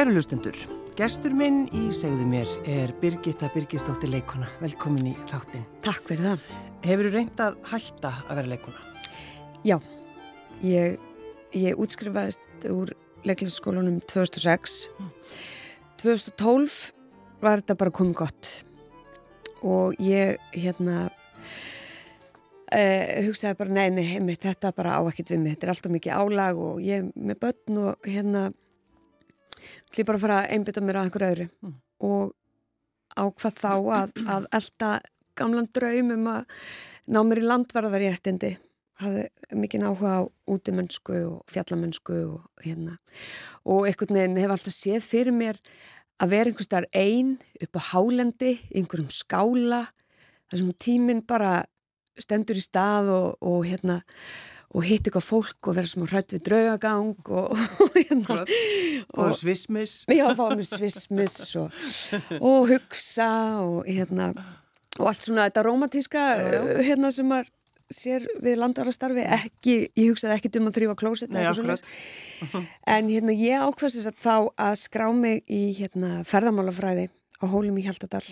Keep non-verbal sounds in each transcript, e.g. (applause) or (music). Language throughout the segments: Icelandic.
Kæru lustendur, gestur minn í segðu mér er Birgitta Birgistóttir leikona. Velkomin í þáttin. Takk fyrir það. Hefur þú reynd að hætta að vera leikona? Já, ég, ég útskrifaðist úr leiklæsskólanum 2006. Mm. 2012 var þetta bara komið gott og ég hérna eh, hugsaði bara neini, þetta bara á ekkert við mig, þetta er alltaf mikið álag og ég með börn og hérna ætlum bara að fara að einbytta mér að einhverju öðru? Mm. og ákvað þá að, að elda gamlan draum um að ná mér í landvarðaréttindi. Hafði mikið áhuga á útimönnsku og fjallamönnsku og hérna. Og einhvern veginn hef alltaf séð fyrir mér að vera einhvers þar einn upp á hálendi, einhverjum skála þar sem tíminn bara stendur í stað og, og hérna og hitt eitthvað fólk og vera smá hrætt við draugagang og, (laughs) og hérna. Og svismis. Já, fá mér svismis og, og hugsa og hérna. Og allt svona þetta romantíska hérna sem maður sér við landarastarfi ekki, ég hugsaði ekki um að þrýfa klóset en hérna ég ákvæmst þess að þá að skrá mig í hérna ferðamálafræði á hólum í Hjaltadal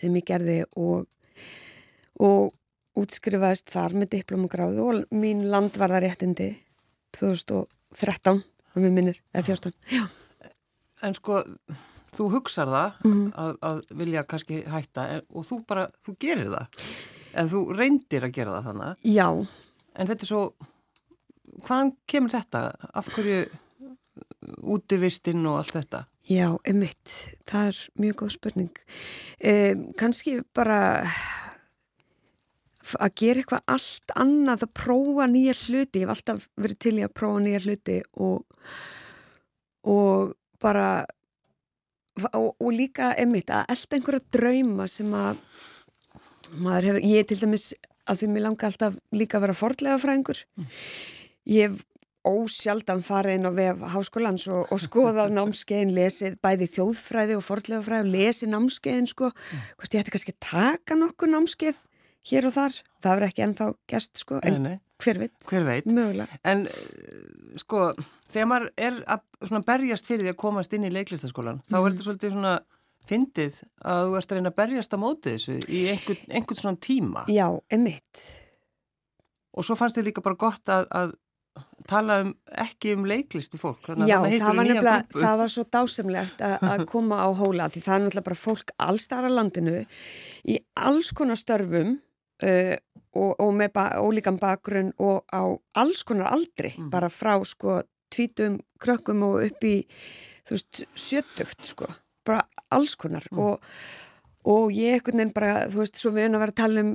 sem ég gerði og og útskrifaðist þar með diplomagráðu og mín landvarðaréttindi 2013 og mér minnir, eða 14 Já. En sko, þú hugsar það mm -hmm. að, að vilja kannski hætta og þú bara, þú gerir það en þú reyndir að gera það þannig Já. En þetta er svo hvaðan kemur þetta? Af hverju útivistinn og allt þetta? Já, emitt, það er mjög góð spurning eh, kannski bara að gera eitthvað allt annað að prófa nýja hluti, ég hef alltaf verið til í að prófa nýja hluti og, og bara og, og líka emitt að elda einhverja drauma sem að maður hefur, ég til dæmis að því mér langar alltaf líka að vera fordlega fræðingur ég hef ósjaldan farið inn á vef háskólans og, og skoðað námskeiðin, lesið bæði þjóðfræði og fordlega fræði og lesið námskeiðin sko, hvort ég ætti kannski að taka nokkuð námskeið hér og þar, það verður ekki ennþá gæst sko, en nei, nei. hver veit, hver veit. En eh, sko, þegar maður er að berjast fyrir því að komast inn í leiklistaskólan, mm. þá er mhm. þetta svolítið svona fyndið að þú ert að reyna að berjast á móti þessu í einhvern, einhvern svona tíma. Já, emitt. Og svo fannst þið líka bara gott að, að tala um, ekki um leiklistu fólk. Já, það var það var svo dásemlegt að koma á hóla því það er náttúrulega bara fólk allstara landinu í alls konar störfum uh, og, og með ba ólíkan bakgrunn og á alls konar aldri mm. bara frá sko tvítum krökkum og upp í þú veist sjötugt sko bara alls konar mm. og, og ég ekkert nefn bara þú veist svo við erum að vera að tala um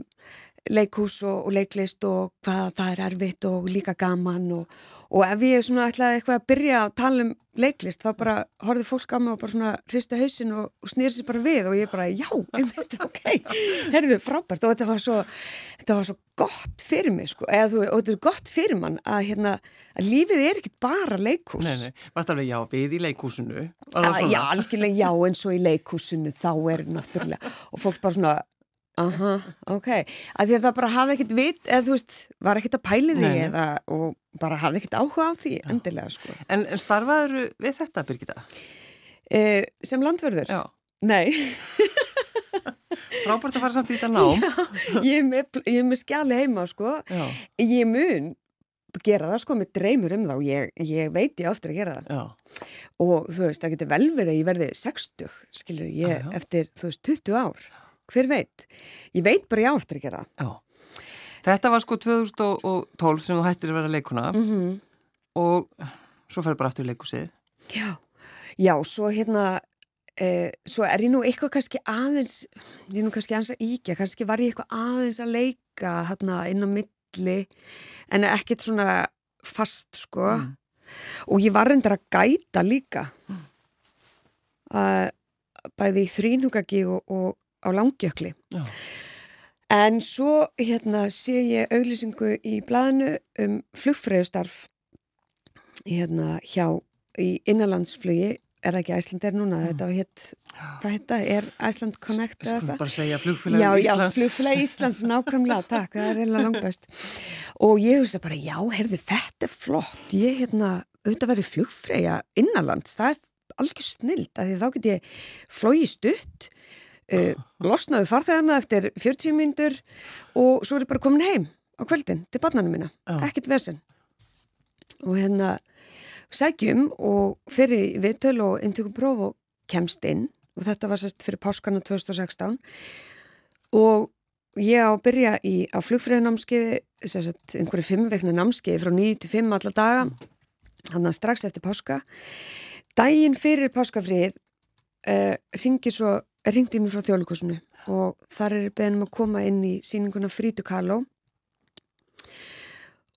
leikhús og, og leiklist og hvað það er erfitt og líka gaman og, og ef ég svona ætlaði eitthvað að byrja að tala um leiklist þá bara horfið fólk á mig og bara svona hristi hausin og, og snýrið sér bara við og ég bara já, (laughs) einmitt, ok, herðu frábært og þetta var svo, þetta var svo gott fyrir mig sko, eða þú, og þetta er gott fyrir mann að hérna, að lífið er ekkit bara leikhús. Nei, nei, varst alveg já, við í leikhúsinu. Já, algjörlega já, eins og í leikhúsinu þá er náttúrulega, og fólk bara svona Aha, ok, af því að það bara hafði ekkert vit, eða þú veist, var ekkert að pæli því eða, og bara hafði ekkert áhuga á því, Já. endilega sko. En, en starfaður við þetta, Birgitta? Eh, sem landverður? Já. Nei. Frábært að fara samt í þetta nám. Já, ég er með, með skjali heima, sko. Já. Ég mun gera það, sko, með dreymur um þá, ég, ég veit ég ofta að gera það. Já. Og þú veist, það getur vel verið að ég verði 60, skilur, ég, Já. eftir, þú veist, 20 ár hver veit? Ég veit bara ég áttur gera það. Já. Þetta var sko 2012 sem þú hættir að vera leikuna mm -hmm. og svo ferður bara aftur í leikusið. Já, já, svo hérna, eh, svo er ég nú eitthvað kannski aðeins, ég er nú kannski aðeins að íkja, kannski var ég eitthvað aðeins að leika hérna inn á milli en ekkert svona fast sko mm. og ég var reyndar að gæta líka mm. að bæði í þrínhugagi og, og á langjökli. Já. En svo hérna sé ég auglýsingu í blæðinu um flugfröðustarf hérna hjá í innanlandsflugi, er það ekki Æsland er núna, mm. þetta var hitt, hvað hitta, er Æsland Connect eða það? Bara segja flugfélag Íslands. Já, já, flugfélag Íslands, nákvæmlega, (laughs) takk, það er reyna langt best. Og ég hugsa bara, já, herði, þetta er flott, ég hérna, auðvitað verið flugfröja innanlands, það er algjör snild að því þá get ég flói stutt uh, losnaðu farþegana eftir 40 myndur og svo er ég bara komin heim á kvöldin til barnanum minna, Já. ekkert vesen. Og hérna sækjum og fyrir viðtöl og inntökum próf og kemst inn. Og þetta var sérst fyrir páskana 2016 og ég á að byrja í, á flugfröðunámskiði einhverju fimmveikna námskiði frá 9 til 5 alla daga. Hann að strax eftir páska. Daginn fyrir páskafrið uh, ringi svo ringdi mér frá þjóðlíkusinu og þar er beðnum að koma inn í síninguna Frítukaló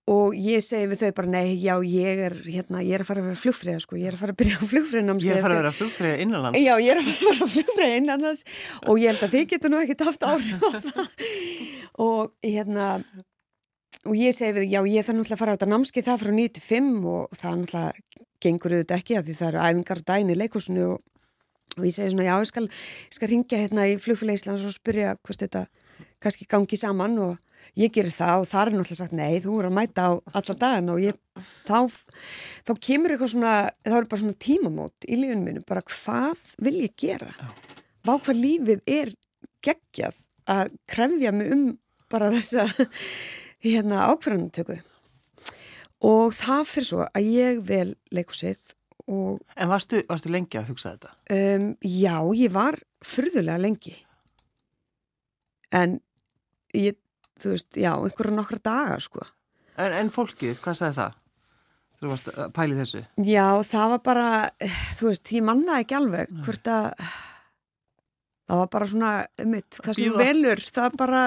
og ég segi við þau bara nei, já, ég er hérna, ég er að fara að vera flugfræða sko, ég er að fara að byrja á flugfræðinámskeið Ég er að fara að vera flugfræða innanlands. Já, ég er að fara að vera flugfræða innanlands. Og ég held að þið getur nú ekkert haft áhrif á það. Og hérna og ég segi við, já, ég þarf náttúrulega að fara á þetta námskeið það frá 95 og það náttúrulega gengur auðvitað ekki að því það eru æfingar dæin í leikúsinu og, og ég segi svona, já, ég skal, ég skal ringja hérna í flugfræða Íslands og spyrja hvort þetta kannski gangi saman. Og ég gerir það og það er náttúrulega sagt nei, þú er að mæta á alla dagan og ég, þá, þá kemur eitthvað svona, þá er bara svona tímamót í lífunum minu, bara hvað vil ég gera? Vá hvað lífið er geggjað að krefja mig um bara þessa hérna ákvarðanutöku og það fyrir svo að ég vel leikusið En varstu, varstu lengi að hugsa þetta? um, já, ég var fyrðulega lengi en ég þú veist, já, einhverja nokkra daga sko. En, en fólkið, hvað sagði það? Þú varst að pæli þessu? Já, það var bara, þú veist, ég mannaði ekki alveg hvort að það var bara svona, mitt, hvað sem velur, það bara,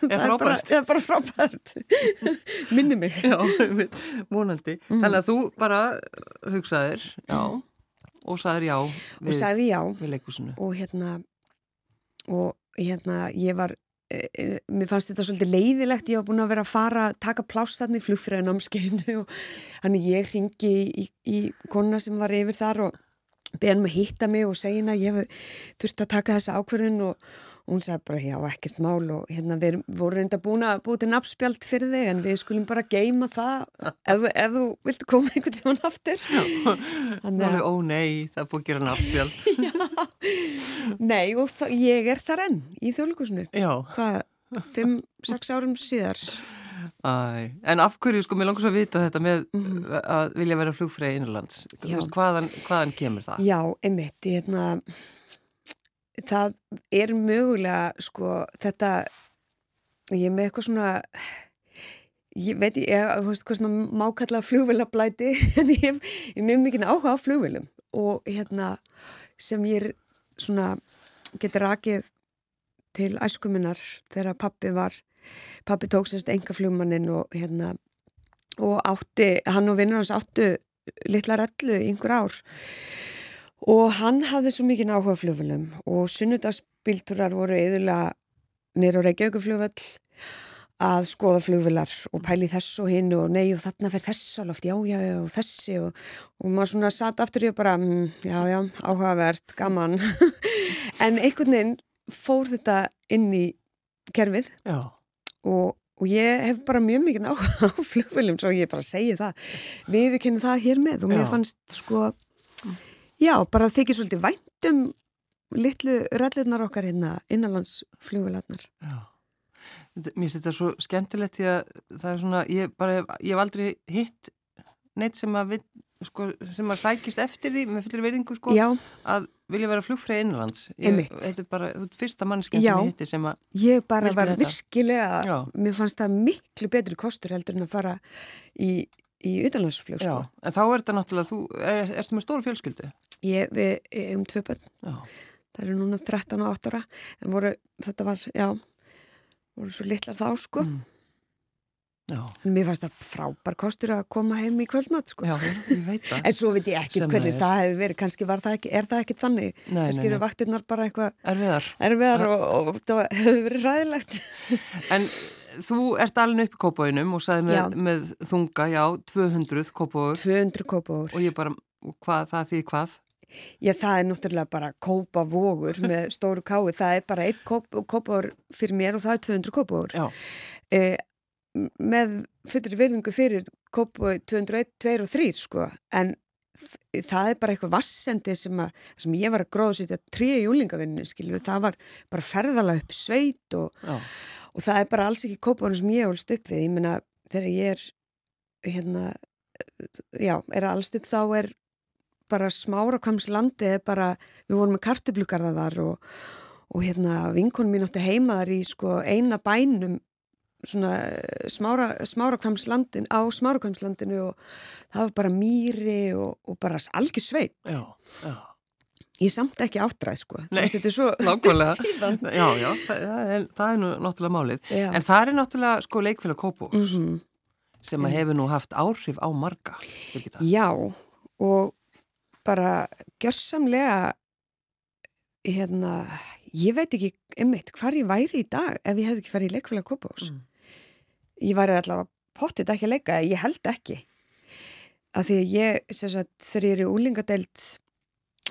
það er bara, það er bara frábært, (laughs) minni mig. Já, einmitt, vonandi. Þannig að þú bara hugsaðir, já, og sagðir já Og við, sagði já. við leikusinu. og hérna, og hérna, ég var, e, e, mér fannst þetta svolítið leiðilegt, ég var búin að vera að fara taka pláss þarna í flugfræðanámskeinu og hann ég ringi í, í, í kona sem var yfir þar og beðan mig að hitta mig og segja að ég þurfti að taka þessa ákverðin og, og hún sagði bara já, ekkert mál. Og hérna við vorum reynda búin að búið til nafnspjald fyrir þig en við skulum bara geima það ef, ef þú vilt koma einhvern tíman aftur. Þannig að- ó nei, það búið að gera nafnspjald. (laughs) Nei og ég er þar enn í fimm, sex árum síðar æ. En af hverju, sko, mér langar svo að vita þetta með að vilja vera flugfræði innanlands. Hvaðan, hvaðan kemur það? Já, einmitt, ég hérna það er mögulega sko þetta ég með eitthvað svona ég veit ég, þú veist hvað svona má kalla flugvélablæti (laughs) en ég hef, mjög mikið áhuga á flugvélum og hérna sem ég er svona getur rakið til æskuminnar þegar pappi var pappi tók sérst enga flugmannin og hérna og átti, hann og vinnur hans áttu litla rellu einhver ár. Og hann hafði svo mikið áhuga á flugvélum og sunnudagsbíltúrar voru eðurlega nýra á Reykjavíkuflugvöll að skoða flugvélar og pæli þess og hinn og nei og þarna fer þess á loft, já, já, já, og þessi og, og maður svona satt aftur í og bara, mm, já, já, áhugavert, gaman. (laughs) En einhvern veginn fór þetta inn í kerfið. Já, og, og ég hef bara mjög mikið áhuga á (laughs) flugvélum svo ég bara segi það við kynum það hér með og mér Já. fannst sko já, bara þykir svolítið væntum litlu rellunar okkar hérna innanlandsflugvélarnar já. Mér finnst þetta svo skemmtilegt því að það er svona, ég bara, ég hef aldrei hitt neitt sem að, við, sko, sem að sækist eftir því með fullir verðingu, sko, já, að vilja vera flugfræði innanlands. Ég, þetta er bara, fyrsta mannskja Já. sem hitti sem að, ég bara var þetta? virkilega Já. mér fannst það miklu betri kostur heldur en að fara í, í utanlandsflug sko. en þá er þetta náttúrulega, þú, er, ertu með stóru fjölskyldu? ég, við um tvö börn Já, það eru núna 13 og 8 ára en voru, þetta var, já voru svo litlar þá sko Mm. Já, mér fannst það frábær kostur að koma heim í kvöldnatt sko já, ég veit það. en svo veit ég ekki Sem hvernig er. það hefur verið kannski var það ekki, er það ekki þannig Nei, kannski eru nei. vaktirnar bara eitthvað Erfiðar. erfiðar og, og það hefur verið ræðilegt (laughs) En þú ert alveg upp í kópáinum og sagði með, með þunga, já, 200 kópáur 200 kópavógur og ég bara, hvað, það því hvað? Já, það er náttúrulega bara kópavógur með stóru kái, það er bara eitt kóp, kópavógur fyrir mér og það er 200 kópavógur Já, eh, með fullri virðingu fyrir kópavógur 201, 2 og 3 sko, en það er bara eitthvað vassendi sem, að, sem ég var að gróða sér trí í júlingavinnu, skilur, það var bara ferðala upp sveit og, og það er bara alls ekki kópánu sem ég holst upp við, ég menna þegar ég er hérna já, er alls upp þá er bara smára kvams landi eða bara, við vorum með kartublugarða þar og, og hérna vinkunum mín átti heima þar í sko eina bænum smára, smára kvamslandin á smára kvamslandinu og það var bara mýri og, og bara algjör sveit. Já, já. ég samt ekki áttræð sko. Nei, þetta er svo (laughs) stutt síðan. Já, já, það, það, er, það er nú náttúrulega málið. Já. en það er náttúrulega sko leikfélag Kópús mm -hmm. sem að hefur nú haft áhrif á marga já og bara gjörsamlega hérna ég veit ekki einmitt hvar ég væri í dag ef ég hef ekki farið í leikfélag Kópás mm. ég væri allavega pottit ekki að leika, ég held ekki að því að ég sagt, þegar ég er í úlingadeild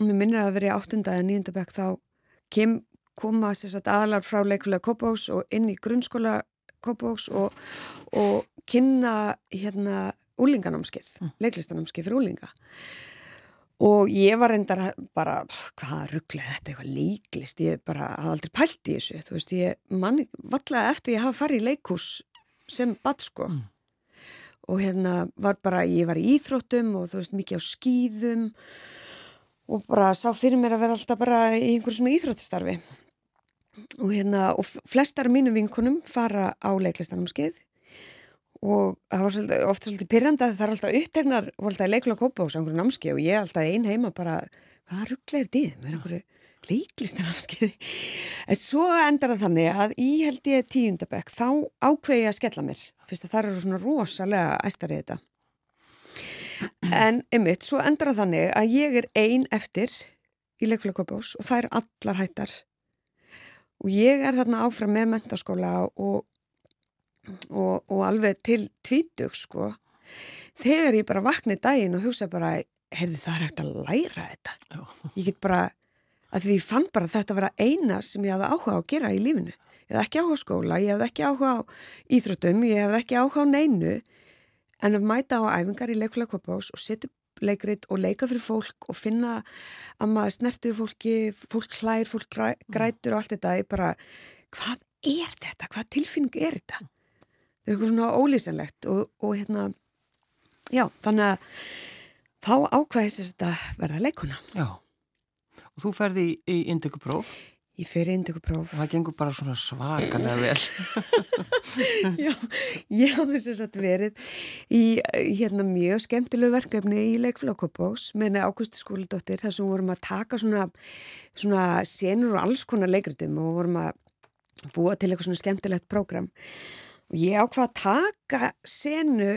mér minnir að vera í áttunda eða nýjunda bekk þá kem, koma sagt, aðlar frá leikfélag Kópás og inn í grunnskóla Kópás og, og kynna hérna úlinganámskið, mm. leiklistanámskið fyrir úlinga og ég var reyndar bara, hvað rugglega þetta eitthvað leiklist, ég bara hafði aldrei pælt í þessu, þú veist, ég manni vallaði eftir ég hafa farið í leikús sem badd sko. Mm. og hérna var bara, ég var í íþróttum og þú veist, mikið á skýðum og bara sá fyrir mér að vera alltaf bara í einhverjum svona íþróttistarfi og hérna, og flestar af mínum vinkunum fara á leiklistanum skeið og það var svolítið, ofta svolítið pyrranda það er alltaf upptegnar og alltaf leikulega kópa á einhverju námski og ég er alltaf ein heima bara hvað ruggleir þið? Með einhverju leiklistanamskiði en svo endar það þannig að í held ég tíundabekk þá ákveði ég að skella mér. Fyrst að það eru svona rosalega æstarið þetta. En ymmit, svo endar það þannig að ég er ein eftir í leikulega kópa ás og það er allar hættar. Og ég er þarna áfram með mentaskóla og og, og alveg til tvítug sko þegar ég bara vakna í daginn og hugsa bara heyrði það er eftir að læra þetta Já. ég get bara, að því ég fann bara að þetta vera eina sem ég hafði áhuga á að gera í lífinu ég hafði ekki áhuga á skóla, ég hafði ekki áhuga á íþróttum, ég hafði ekki áhuga á neinu en að mæta á æfingar í leikulega kvapás og setja leikrit og leika fyrir fólk og finna að maður snertuðu fólki fólk hlær, fólk grætur og allt þetta ég bara, hvað er þetta? Hvað tilfinning er þetta? Er eitthvað svona ólýsanlegt og, og hérna já, þannig að þá ákvæðis þetta verða leikuna Já, og þú ferði í, indökupróf Ég fer í indökupróf og það gengur bara svona svakalega vel. (laughs) Já, ég hafði þess að verið í hérna mjög skemmtilegu verkefni í leikflokkurbós með ákustu skóldóttir þar sem vorum að taka svona, svona senur og alls konar leikritum og vorum að búa til eitthvað svona skemmtilegt prógram. og ég ákvað að taka senu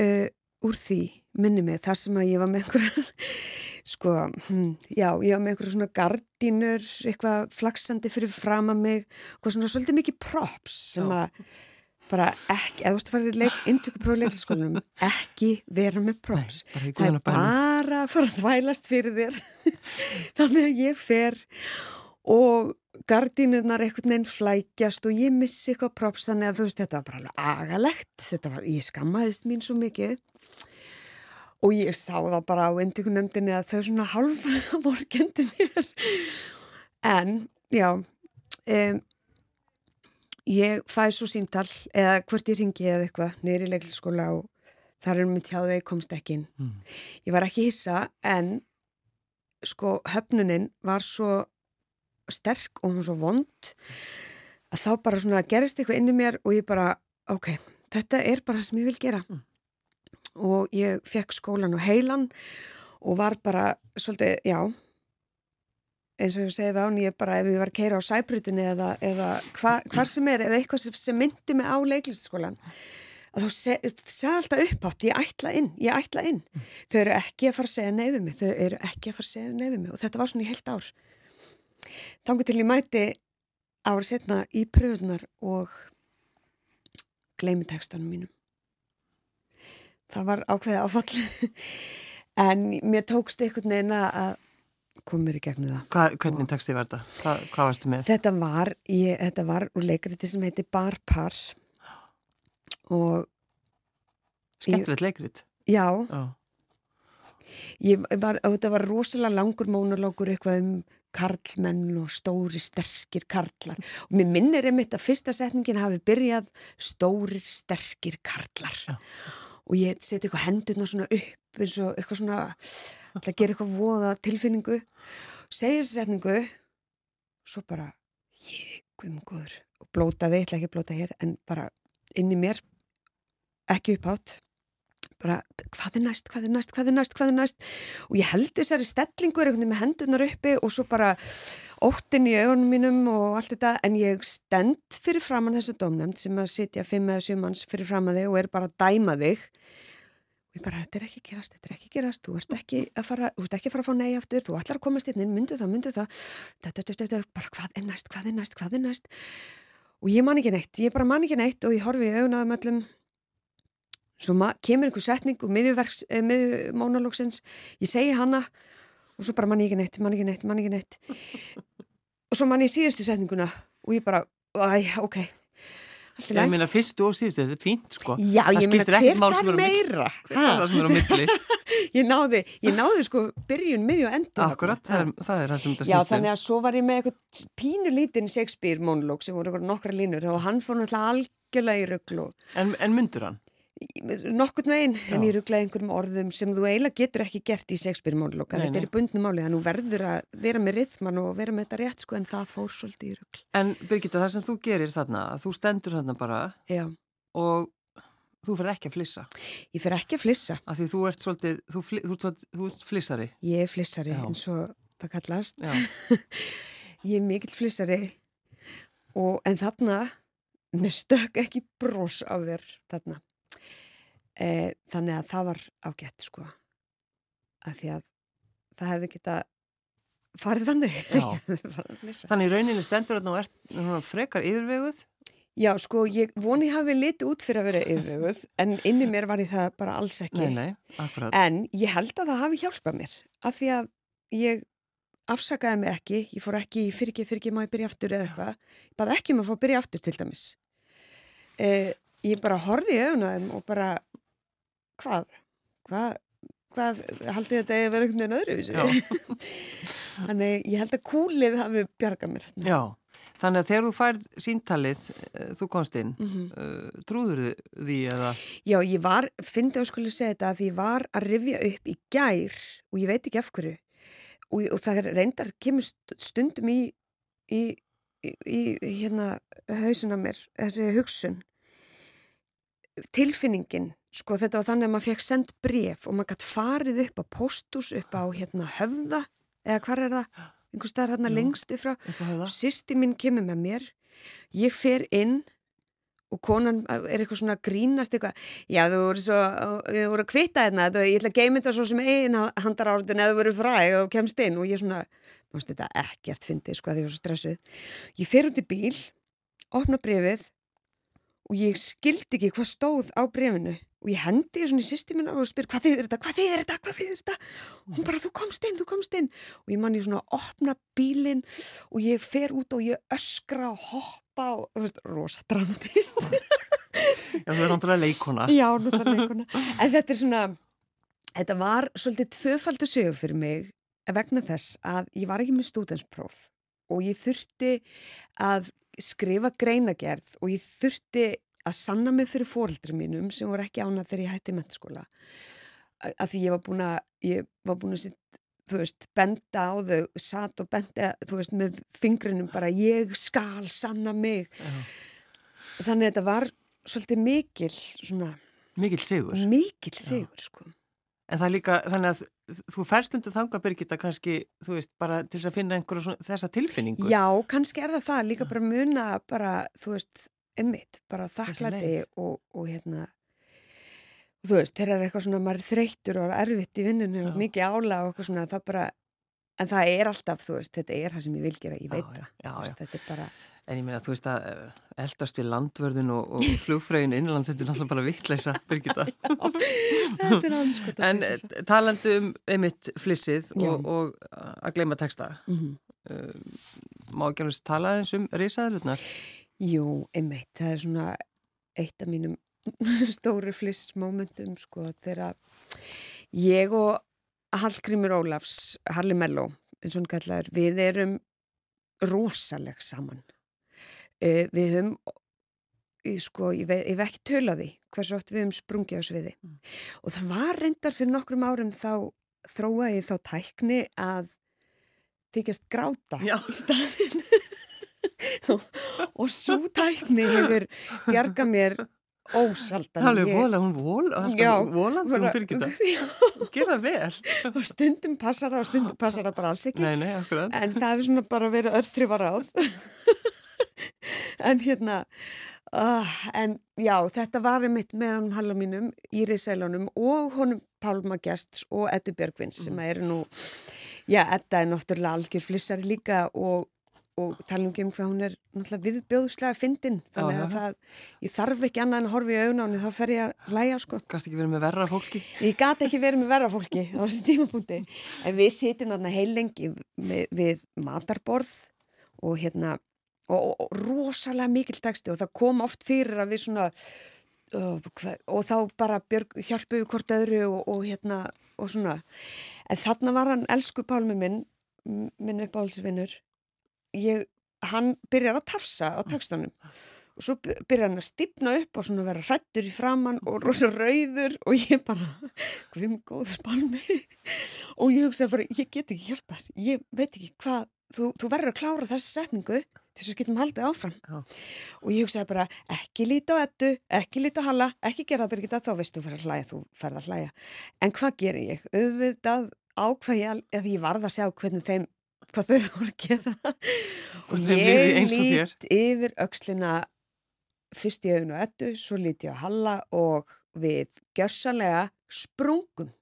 uh, úr því minni mig þar sem að ég var með einhverjar (laughs) sko, hm, já, ég var með einhverjar svona gardínur, eitthvað flaksandi fyrir fram að mig og svona svolítið mikið props sem að bara ekki, eða þú veist að fara í leik, (laughs) intökuprófi leikskólanum, ekki vera með props, Nei, það er bara að fara að þvælast fyrir þér. (laughs) Þannig að ég fer og gardínunar einhvern veginn flækjast og ég missi eitthvað props þannig að þú veist þetta var bara alveg agalegt. Þetta var, ég skammaðist mín svo mikið. Og ég sá það bara á endíkunemdini að þau svona halv (laughs) vorkendi mér. En já um, ég fæði svo síntal eða hvort ég ringi eða eitthvað neyri leikliskóla og þar er mér tjáðið komst ekki inn. Mm. ég var ekki hissa en sko höfnuninn var svo sterk og hún svo vond að þá bara svona gerist eitthvað inn í mér og ég bara, ok, þetta er bara það sem ég vil gera mm. og ég fekk skólan og heilan og var bara svolítið, já eins og ég segið á nýja bara ef ég var að keira á sæbrutinni eða, eða hvar, hvar sem er eða eitthvað sem, sem myndi mig á leiklistaskólan að þú segði alltaf upp átt, ég ætla inn, ég ætla inn mm. þau eru ekki að fara að segja neyðu mig þau eru ekki að fara að segja neyðu mig og þetta var svona í heilt ár Þannig til ég mæti árið setna í pröfunar og gleymi textanum mínum. Það var ákveðið áfall (laughs) en mér tókst einhvern veginn að koma mér í gegnum það. Hva, hvernig texti var þetta? Hva, hvað varstu með? Þetta var, ég, þetta var úr leikriti sem heiti Barpar og Skemmtilegt leikrit? Já. Já. Ég var, þetta var rosalega langur mónulókur eitthvað um karlmenn og stóri sterkir karlar. Og mér minnir einmitt að fyrsta setningin hafi byrjað stóri sterkir karlar. Já. og ég seti eitthvað hendurna svona upp eins og eitthvað svona alltaf gera eitthvað voða tilfinningu. Þessi setningu svo bara ég, guðmungur og blótaði, ég ætla ekki að blóta hér en bara inn í mér ekki upp átt bara hvað er næst, hvað er næst, hvað er næst, hvað er næst? Og ég held þessari stellingur einhvern veginn með hendunar uppi og svo bara óttin í augunum mínum og allt þetta. En ég stend fyrir framann þessu domnæmt sem að sitja fimm eða sjömanns fyrir framann þig og er bara að dæma þig. Og ég bara, þetta er ekki gerast, þetta er ekki gerast. Þú ert ekki að fara, þú ert ekki að fara að fá nei aftur. Þú ætlar að komast inn, myndu það, myndu það. Þetta, þetta, bara hvað er næst, hvað er næst, hvað er næst? Og ég man ekki neitt, ég bara man ekki neitt og ég horfi í augunaðum öllum svo kemur einhver setning og eh, miðjumónalóksins ég segi hana og svo bara mann ekki neitt, mann ekki neitt, mann ekki neitt. Og svo mann ég síðustu setninguna og ég bara, æ, ok Ég meina fyrstu og síðustu, þetta er fínt sko. Já, það ég meina hver þar meira? Hver þar sem er á milli? (laughs) Ég náði, ég náði sko byrjun, miðju og endur Akkurat, það er, það er það sem þetta snýst Já, um. þannig að svo var ég með eitthvað pínu lítinn Shakespeare monolog sem voru nokkra línur og hann fór náttúrulega algjörlega í rugglu En, en myndur hann? Nokkurn veginn en ég rugglaði einhverjum orðum sem þú eiginlega getur ekki gert í Shakespeare-mónloka þetta er í bundnum máli, þannig að þú verður að vera með rithman og vera með þetta rétt sko en það fór svolítið í ruggl. En Birgitta, það sem þú gerir þarna, þú stendur þarna bara Já. og þú fer ekki að flissa. Ég fer ekki að flissa. Af því þú ert svolítið, þú, fli, þú, þú, þú ert flissari. Ég er flissari Já. eins og það kallast. (laughs) ég er mikill flissari og en þarna, mér stök ekki brós á þér þarna e, þannig að það var ágætt sko að því að það hefði geta farið þannig. (laughs) Þannig rauninni stendur að er frekar yfirveguð? Já, sko, ég voni hafi litið út fyrir að vera yfirveguð en inni mér var ég það bara alls ekki. Nei, nei, en ég held að það hafi hjálpað mér af því að ég afsakaði mig ekki, ég fór ekki fyrir ekki, fyrir ekki má ég byrja aftur eða eitthvað? Ég baði ekki um að fá að byrja aftur til dæmis. Eh, ég bara horfið í auðvunum og bara hvað? Hvað? Hvað haldið þetta eða verið einhvern veginn öðruvísi? (laughs) Þannig ég held að kúlið hafi bjargað mér. Já, þannig að þegar þú færð síntalið, eh, þú komst inn, mm -hmm. uh, trúður því eða? Já, ég var, fyndi að skulle segja þetta, að ég var að rifja upp í gær og ég veit ekki af hverju og, og það reyndar kemur stundum í, í, í, í hérna hausuna mér, þessi hugsun tilfinningin sko þetta var þannig að maður fekk sendt bref og maður gætt farið upp á postus upp á hérna höfða eða hvar er það, einhver staðar hérna lengst yfra, sýsti mín kemur með mér. Ég fer inn og konan er eitthvað svona grínast eitthvað, já þú voru svo þú voru að kvita hérna, ég ætla að geima þetta svo sem einn handar áratun eða þú voru fræð og kemst inn. Og ég svona mást þetta ekkert fyndið sko að ég var svo stressuð. Ég fer út í bíl, opna brefið og ég skildi ekki hvað stóð á brefinu og ég hendi ég svona í systemina og spyr hvað þið er þetta, hvað þið er þetta, hvað þið er þetta? Og hún bara þú komst inn, þú komst inn. Og ég manni svona að opna bílinn og ég fer út og ég öskra og hoppa og þú veist, rosa dramatist Já, þú er náttúrulega leikona Já, náttúrulega leikona en þetta er svona, þetta var svolítið tvöfaldi sögur fyrir mig vegna þess að ég var ekki með stúdenspróf og ég þurfti að skrifa greinagerð og ég þurfti að sanna mig fyrir fórildri mínum sem voru ekki ánað þegar ég hætti mennskóla að því ég var búin að ég var búin að sitt, þú veist, benda á þau satt og benda, þú veist, með fingrinum bara ég skal sanna mig uh -huh. þannig að þetta var svolítið mikil svona mikil sigur mikil sigur, Já. sko En það er líka, þannig að þú færst undir þanga Birgitta kannski, þú veist, bara til þess að finna einhverja þessa tilfinningu. Já, kannski er það það, líka bara muna bara, þú veist, emmitt, bara þakklæti og, og hérna þú veist, þegar er eitthvað svona maður er þreyttur og erfitt í vinninu og mikið ála og eitthvað svona, það bara en það er alltaf, þú veist, þetta er það sem ég vil gera ég veit það, já, já. þetta er bara En ég meina, þú veist að eh, eldast við landvörðin og, og (laughs) flugfrögin innanlands þetta er náttúrulega bara vittleisa, Birgitta. (laughs) Er En eh, talandu um einmitt flissið og, og að gleyma texta mm -hmm. uh, má ekki alveg tala eins um risaðlutnar Jú, einmitt, það er svona eitt af mínum (laughs) stóru flissmomentum sko þegar ég og Hallgrímur Ólafs, Halli Mello, eins og hann kallar, við erum rosaleg saman. Uh, við höfum, ég, sko, ég hef ekki tölaði hversu oft við höfum sprungið á sviði. Mm. Og það var reyndar fyrir nokkrum árum þá þróaði þá tækni að þykjast gráta Já. í staðin. (laughs) og, og svo tækni hefur bjarga mér ósaldan. Það er vola, hún vola, volan þegar hún byrgir (laughs) það. Gera vel. Og stundum passar það og stundum passar það bara alls ekki. Nei, nei, akkurat. En það hefur svona bara verið örþrifar áð. (laughs) en hérna, uh, en já, þetta var einmitt með honum halla mínum, Íri Seilunum og honum Pálma Gjerts og Eddu Björgvins mm. sem eru nú, já, Edda er náttúrulega algjör flissari líka og og tala um hvað hún er náttúrulega viðbjóðslega fyndin þannig að það, ég þarf ekki annað en að horfa í auðnáni þá fer ég að læja sko. Gast ekki verið með verra fólki? Ég gati ekki verið með verra fólki á þessu tímapunkti en við sitjum þarna heil lengi við, við matarborð og hérna og, og, og rosalega mikil texti og það kom oft fyrir að við svona hver, og þá bara hjálpuðu hvort öðru og, og hérna og svona. En þarna var hann elsku pálmi minn minn uppáhaldsvinnur ég, hann byrjar að tafsa á textunum og svo byrjar hann að stipna upp og svona vera hrættur í framann og rosa rauður og ég bara, (laughs) hvað er góður spálmi (laughs) og ég hugsa bara, ég get ekki hjálpar, ég veit ekki hvað, þú, þú verður að klára þessi setningu þess að getum haldið áfram. Já. og ég hugsa bara, ekki líti á ettu, ekki líti á halla, ekki gera það byrgita þá veist þú fyrir að hlæja, þú ferð að hlæja. En hvað ger ég? Auðvitað ákvað ég að ég varða að sjá hvernig þeim hvað þau voru að gera. Og ég lít yfir aukslina fyrst í augun og ettu, svo lít ég á Halla og við gjörsalega sprungum.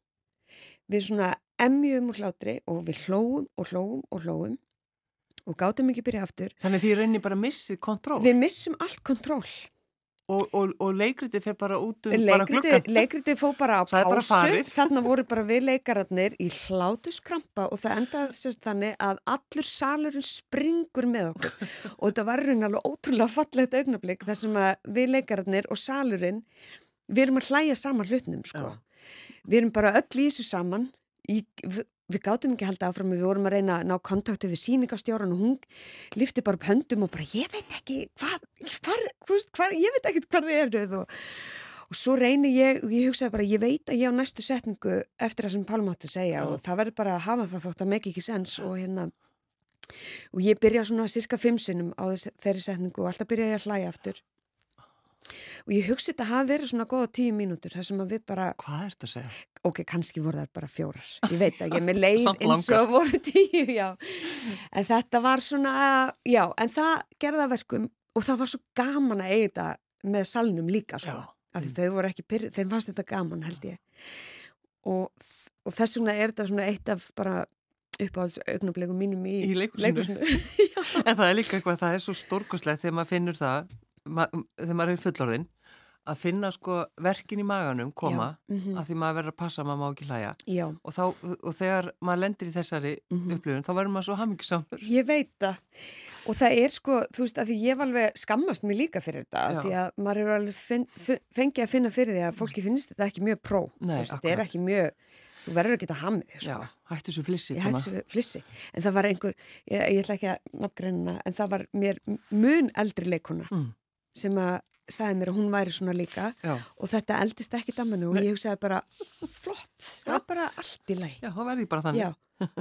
Við svona emjum og hlátri og við hlóum og hlóum og hlóum og gátum ekki byrja aftur. Þannig því reynir bara missið kontról? Við missum allt kontról Og, og, og leikritið fyrir bara út um bara gluggan. Leikritið fóð bara á pásu, þannig voru bara við leikararnir í hlátuskrampa og það endaði sérst þannig að allur salurinn springur með okkur (laughs) og þetta var raun alveg ótrúlega fallegt augnablík þar sem að við leikararnir og salurinn, við erum að hlæja saman hlutnum sko. Við erum bara öll í þessu saman, í, við gátum ekki held aðfram við vorum að reyna að ná kontakti við síningastjóran og hún lifti bara upp höndum og bara ég veit ekki hvað, hvar, hvar, ég veit ekki hvað þið eru og, og svo reyni ég og ég hugsaði bara ég veit að ég á næstu setningu eftir það sem Pálm átti að segja og það verður bara að hafa það þótt að make ekki sens og hérna og ég byrja svona cirka fimm sinnum á þess, þeirri setningu og alltaf byrja ég að hlæja aftur og ég hugsi þetta hafi verið svona goða tíu mínútur þar sem að við bara hvað er þetta að segja? ok, kannski voru það bara fjórar. (laughs) Ég veit ekki, með leið eins og voru tíu já. en þetta var svona já, en það gerða verkum og það var svo gaman að eiga þetta með salnum líka sko, af því þau voru ekki pyrr, þeim fannst þetta gaman held ég. Og, og þess vegna er þetta svona eitt af bara uppáhalds augnablegum mínum í, í leikusinu (laughs) en það er líka eitthvað, það er svo stórkoslegt þegar maður finnur það ma þegar maður er fullorðinn að finna sko verkin í maganum koma mm -hmm. að því maður verður að passa að maður má ekki hlæja. Og, þá, og þegar maður lendir í þessari mm -hmm. upplifun þá verður maður svo hamingisamur Ég veit það. Og það er sko, þú veist að því ég var alveg skammast mér líka fyrir þetta Já. því að maður er alveg fengið að finna fyrir því að fólki finnst þetta ekki mjög pró. Nei, þetta er ekki mjög þú verður ekki að hafa með þig sko. hættu svo flissi, flissi en það var einhver, ég, ég ætla ekki að nafngreina en það var mér mun eldri leikona mm sem að sagði mér að hún væri svona líka. Já. og þetta eldist ekki dammanu og ég hugsaði bara flott, það er bara allt í læg Já, þá verði bara þannig. Já.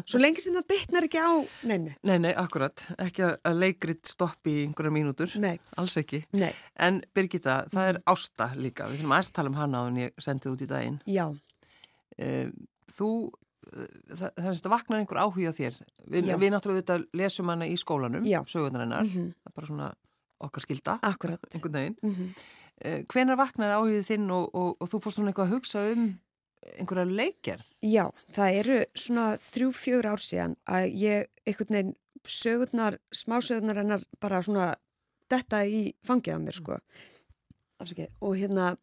Svo lengi sem það bytnar ekki á neinu. Nei, nei, akkurat, ekki að leikrit stoppi í einhverja mínútur, nei. alls ekki. Nei. En Birgitta, það er mm. ásta líka. Við þurfum að tala um hana á en ég sendið út í daginn. Já. E, Þú það er að vakna einhver áhuga þér. Við, við náttúrulega lesum hana í skólanum sögurnar hennar, mm -hmm. það er bara svona okkar skilda Akkurat einhvern veginn mm -hmm. Eh, Hvenar vaknaði áhugðið þinn og, og, og þú fórst svona eitthvað að hugsa um einhverja leikgerð? Já, það eru svona þrjú, fjögur ár síðan að ég einhvern veginn sögurnar, smásögurnar hennar bara svona detta í fangið af mér sko Afsakið. og hérna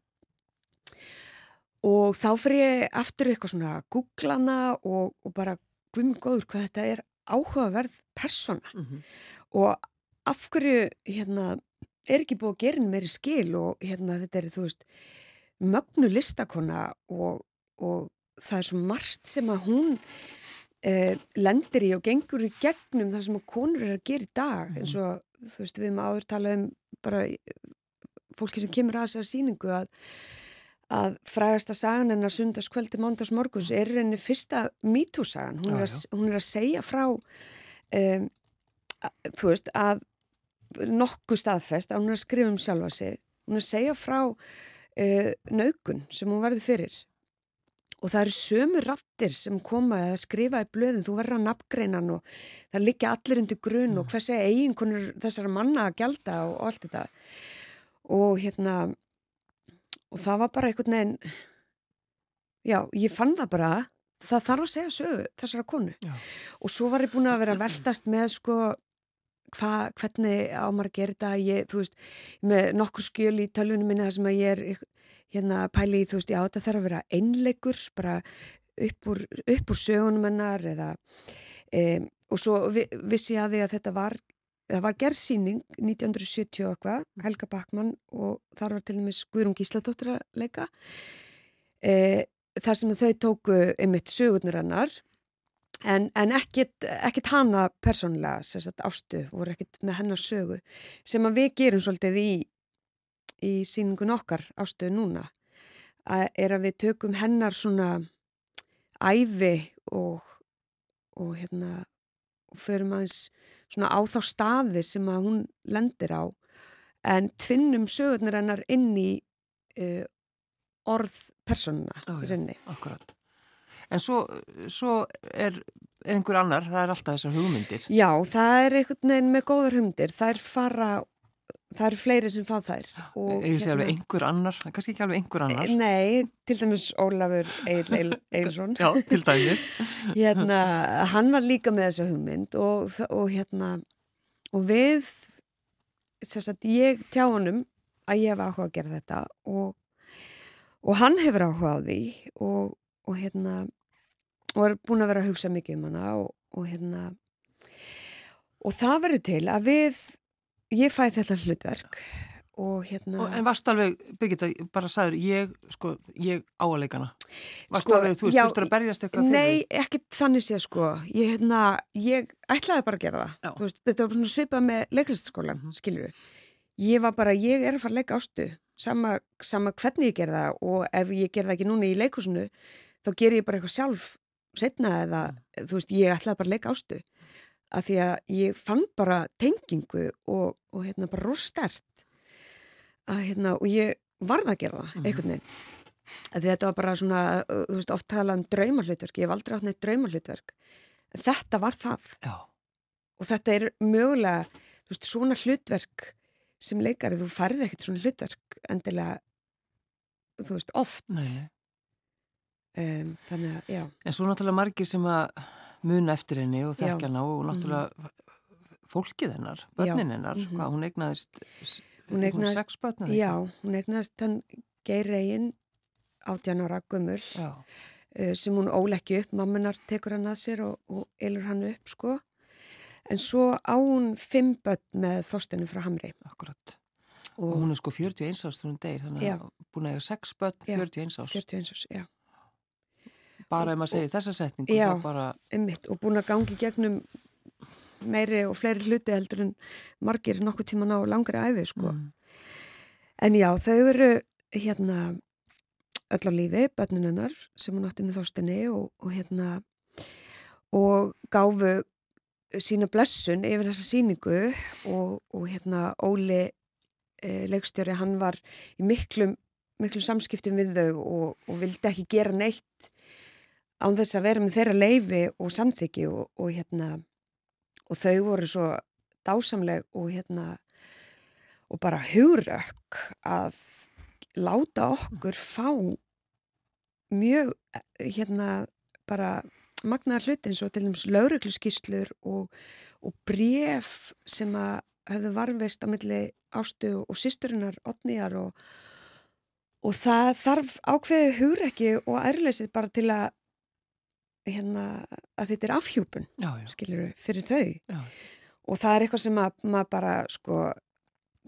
og þá fyrir ég aftur eitthvað svona að googla hana og, og bara guðmur góður hvað þetta er áhugaverð persona mm -hmm. og af hverju hérna, er ekki búið að gera meiri skil og hérna, þetta er þú veist mögnu listakona og, og það er svo margt sem að hún uh, lendir í og gengur í gegnum það sem að konur er að gera í dag mm. eins og þú veist við erum áður talað um bara fólki sem kemur að þessar síningu að að frægasta sagan hennar sundarskvöldi mándags morguns er henni fyrsta mítúsagan, hún, hún er að segja frá um, að, þú veist að nokkuð staðfest að hún er að skrifa um sjálfa sig. Hún er að segja frá uh, nögun sem hún varði fyrir. Og það eru sömu rattir sem koma að skrifa í blöðin, þú verður að nafngreinan og það liggja allir undir grunn mm. og hversi eiginkonur þessara manna að gelda og, og allt þetta. Og hérna og það var bara einhvern veginn já, ég fann það bara það þarf að segja sögu þessara konu. Já. og svo var ég búin að vera að veltast með sko hva, hvernig á maður að gera þetta? Ég, þú veist, með nokkur skjöl í tölvunum minna þar sem að ég er hérna pæli í, þú veist, já þetta þarf að vera einleikur, bara upp úr, upp úr sögunum hennar eða um, og svo vi, vissi ég að því að þetta var það var gerðsýning 1970 eitthvað, Helga Bakmann og þar var til dæmis Guðrún Gísladóttir að leika. E, þar sem þau tóku einmitt sögurnur hennar en, en ekkit, ekkit hana persónlega, sérstaklega ástu voru ekkit með hennar sögu sem að við gerum svolítið í í síningun okkar ástu núna að er að við tökum hennar svona æfi og og hérna og förum aðeins svona á þá staði sem að hún lendir á en tvinnum sögurnar hennar inn í uh, orð persónuna í rauninni. Akkurat. En svo, svo er, er einhver annar, það er alltaf þessar hugmyndir. Já, það er einhvern veginn með góðar hugmyndir. Það er fara það eru fleiri sem fá þær Ég sé hérna, alveg einhver annar, kannski ekki alveg einhver annar Nei, til dæmis Ólafur (laughs) Eilsson Já, til dæmis (laughs) hérna, Hann var líka með þessu hugmynd og, og hérna og við sagt, ég tjá honum að ég hef áhuga að gera þetta og, og hann hefur áhuga á því og, og hérna og er búin að vera að hugsa mikið um hana og hérna og það verður til að við ég fæ þetta hlutverk og hérna og, En varst alveg, Birgitta, bara sagður ég, sko, ég áalegana Varst sko, alveg, þú veist að berjast eitthvað Nei, ekki þannig sé, sko. Ég, hérna, ég ætlaði bara að gera það. Veist, þetta var svona svipað með leiklistskólan mm -hmm. skilur við, ég var bara ég er að fara að leika ástu, sama, sama hvernig ég ger það og ef ég ger það ekki núna í leikusinu, þá ger ég bara eitthvað sjálf setna eða, mm. þú veist, ég ætlaði bara að leika ástu að því að ég fann bara tengingu og, og hérna bara rostert að hérna og ég varða að gera það mhm. einhvern veginn að þetta var bara svona, þú veist, oft tala um draumarhlutverk, ég hef aldrei átt neitt draumarhlutverk en þetta var það Já. og þetta er mögulega þú veist, svona hlutverk sem leikari, þú færði ekkert svona hlutverk endilega þú veist, oft nei, nei. Um, þannig að, já En svo náttúrulega margir sem að muna eftir henni og þekkja henni og náttúrulega mm. fólkið hennar, börnin hennar, mm -hmm. hvað hún egnaðist, hún egnaðist sex börnar Já, hún egnaðist hann Geir Reyin, 18 ára gummul, uh, sem hún óleggju upp, mamminar tekur hann að sér og, og elur hann upp sko, en svo á hún fimm börn með þóstinu frá Hamri. Akkurat. Og, og hún er sko 41 árs þegar hún deyr, þannig að búin að eiga sex börn, 41 árs. 41 árs, já bara ef maður segir þessa setningu já, bara... einmitt, og búin að gangi gegnum meiri og fleiri hluti heldur en margir nokkuð tíma ná langri æfi sko. Mm. en já, þau eru hérna öll á lífi, bönninunnar sem hún átti með þóstinni og, og hérna og gáfu sína blessun yfir þessa síningu og, og hérna Óli e, leikstjóri, hann var í miklum, miklum samskiptum við þau og, og vildi ekki gera neitt án þess að vera með þeirra leifi og samþyggi og, og hérna og þau voru svo dásamleg og hérna og bara hugurökk að láta okkur fá mjög hérna bara magnaðar hluti eins og til dæmis laurugluskíslur og, og bref sem að hefðu varfist á milli ástu og sýsturinnar otniðar og, og það þarf ákveði hugrekki og ærleysið bara til að hérna, að þetta er afhjúpun skilur við, fyrir þau já. og það er eitthvað sem að, maður bara sko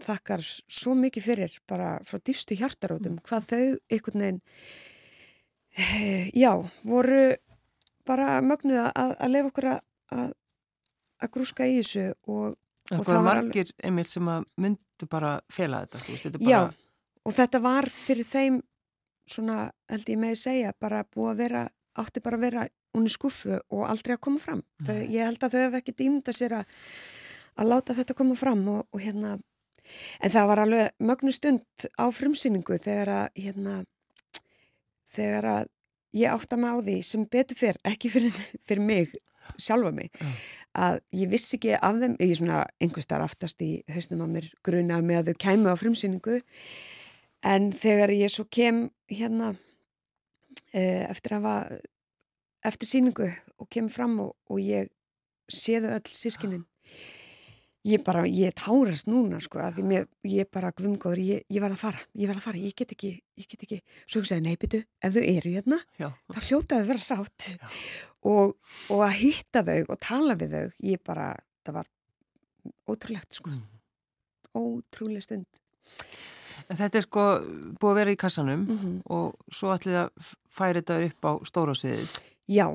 þakkar svo mikið fyrir bara frá dýfstu hjartarótum mm. hvað þau einhvern veginn Já, voru bara mögnuð að, að lefa okkur að, að grúska í þessu og, og það var margir alveg... einmitt sem að myndu bara fela þetta, veist, þetta bara... Já, og þetta var fyrir þeim svona, held ég með að segja bara búið að vera, átti bara að vera unni skuffu og aldrei að koma fram. Þau, ég held að þau hef ekki dýmda sér að að láta þetta koma fram og, og hérna en það var alveg mögnu stund á frumsýningu þegar að hérna þegar að ég átta mig á því sem betur fyrr, ekki fyrir, fyrir mig sjálfa mig, uh. að ég vissi ekki af þeim, ég er svona einhver starf aftast í hausnum á mér grunað með að þau kæmu á frumsýningu. En þegar ég svo kem hérna e, eftir að hafa eftir síningu og kem fram og, og ég séðu öll sískinin ég bara, ég tárast núna sko, að því mér, ég bara glumgóður, ég, ég verð að fara, ég verð að fara, ég get ekki, ég get ekki, svo nei, byttu, ef þau eru hérna, Já. þá hljótaðu að vera sátt og, og að hitta þau og tala við þau, ég bara, það var ótrúlegt sko, mm. ótrúlega stund. En þetta er sko búið að vera í kassanum mm -hmm. og svo ætlið að færi þetta upp á stóra sviðið. Já,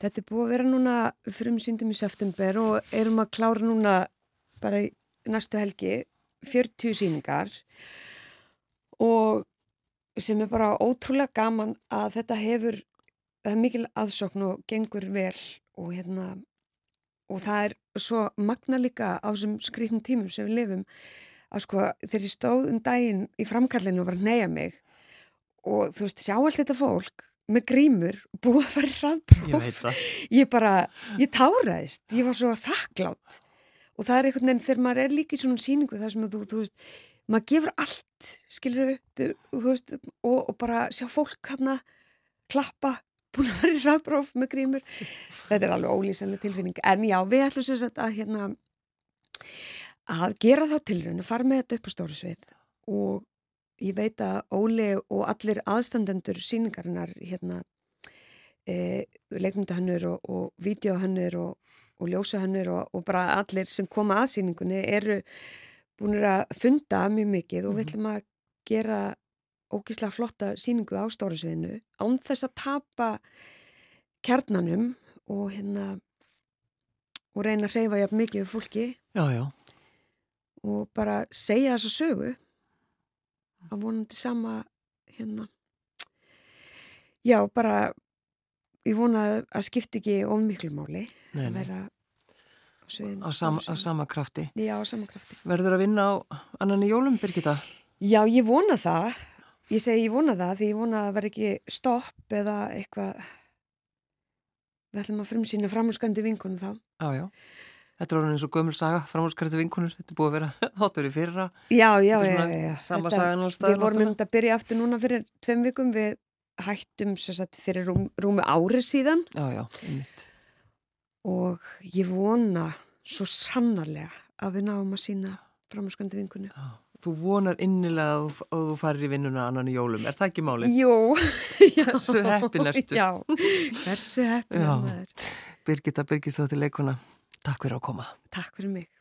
þetta er búið að vera núna fyrir um síndum í september og erum að klára núna bara í næstu helgi 40 síningar og sem er bara ótrúlega gaman að þetta hefur það er mikil aðsókn og gengur vel og hérna og það er svo magna líka á þessum skrifnum tímum sem við lifum að sko þegar ég stóð um daginn í framkallinu og var að neyja mig og þú veist sjá allt þetta fólk með grímur búið að fara í hraðbróf ég, ég bara, ég táraðist. Ég var svo þakklátt og það er einhvern veginn þegar maður er líka í svona síningu þar sem að þú, þú veist, maður gefur allt skilur veist, og, og bara sjá fólk hérna klappa, búin að vera í ræðbróf með grímur, þetta er alveg ólýsanlega tilfinning, en já, við ætlum sér að, að hérna að gera þá tilrönd, að fara með þetta upp á stóru svið og ég veit að Óli og allir aðstandendur síningarinnar hérna e, leikmyndahannur og, og videohannur og og ljósahannur og, og bara allir sem koma að síningunni eru búin að funda mjög mikið og við mhm. ætlum að gera ógíslega flotta síningu á stórasviðinu án þess að tapa kjarnanum og hérna og reyna að reyfa jafn mikið fólki já, já. og bara segja þessa sögu að vonandi sama hérna já, bara ég vona að skipti ekki of miklu máli Nei. að vera á sviðinu. Á, sam, á sama krafti? Já, á sama krafti. Verður að vinna á annan í jólum, Birgitta? Já, ég vona það. Ég segi ég vona það því ég vona að verð ekki stopp eða eitthvað við ætlum að frumsýna framhúskandi vinkunum þá. Já, já. Þetta orðin eins og gömul saga, framhúskandi vinkunur. Þetta er búið að vera (laughs) þáttur í fyrra. Já, já, já. já, já. Sama sagan allstað. Við vorum um þetta að byrja aftur núna fyrir tveim vikum við hættum sagt, fyrir rúm, rúmi árið síðan já, já, og ég vona svo sannarlega að við náum að sína framhanskandi vinkunni já. Þú vonar innilega að þú, farir í vinnuna annan í jólum, er það ekki málið? Jú (laughs) Hversu (laughs) heppin ertu? Já, hversu heppin er það Birgitta Birgistóttir leikuna, takk fyrir að koma. Takk fyrir mig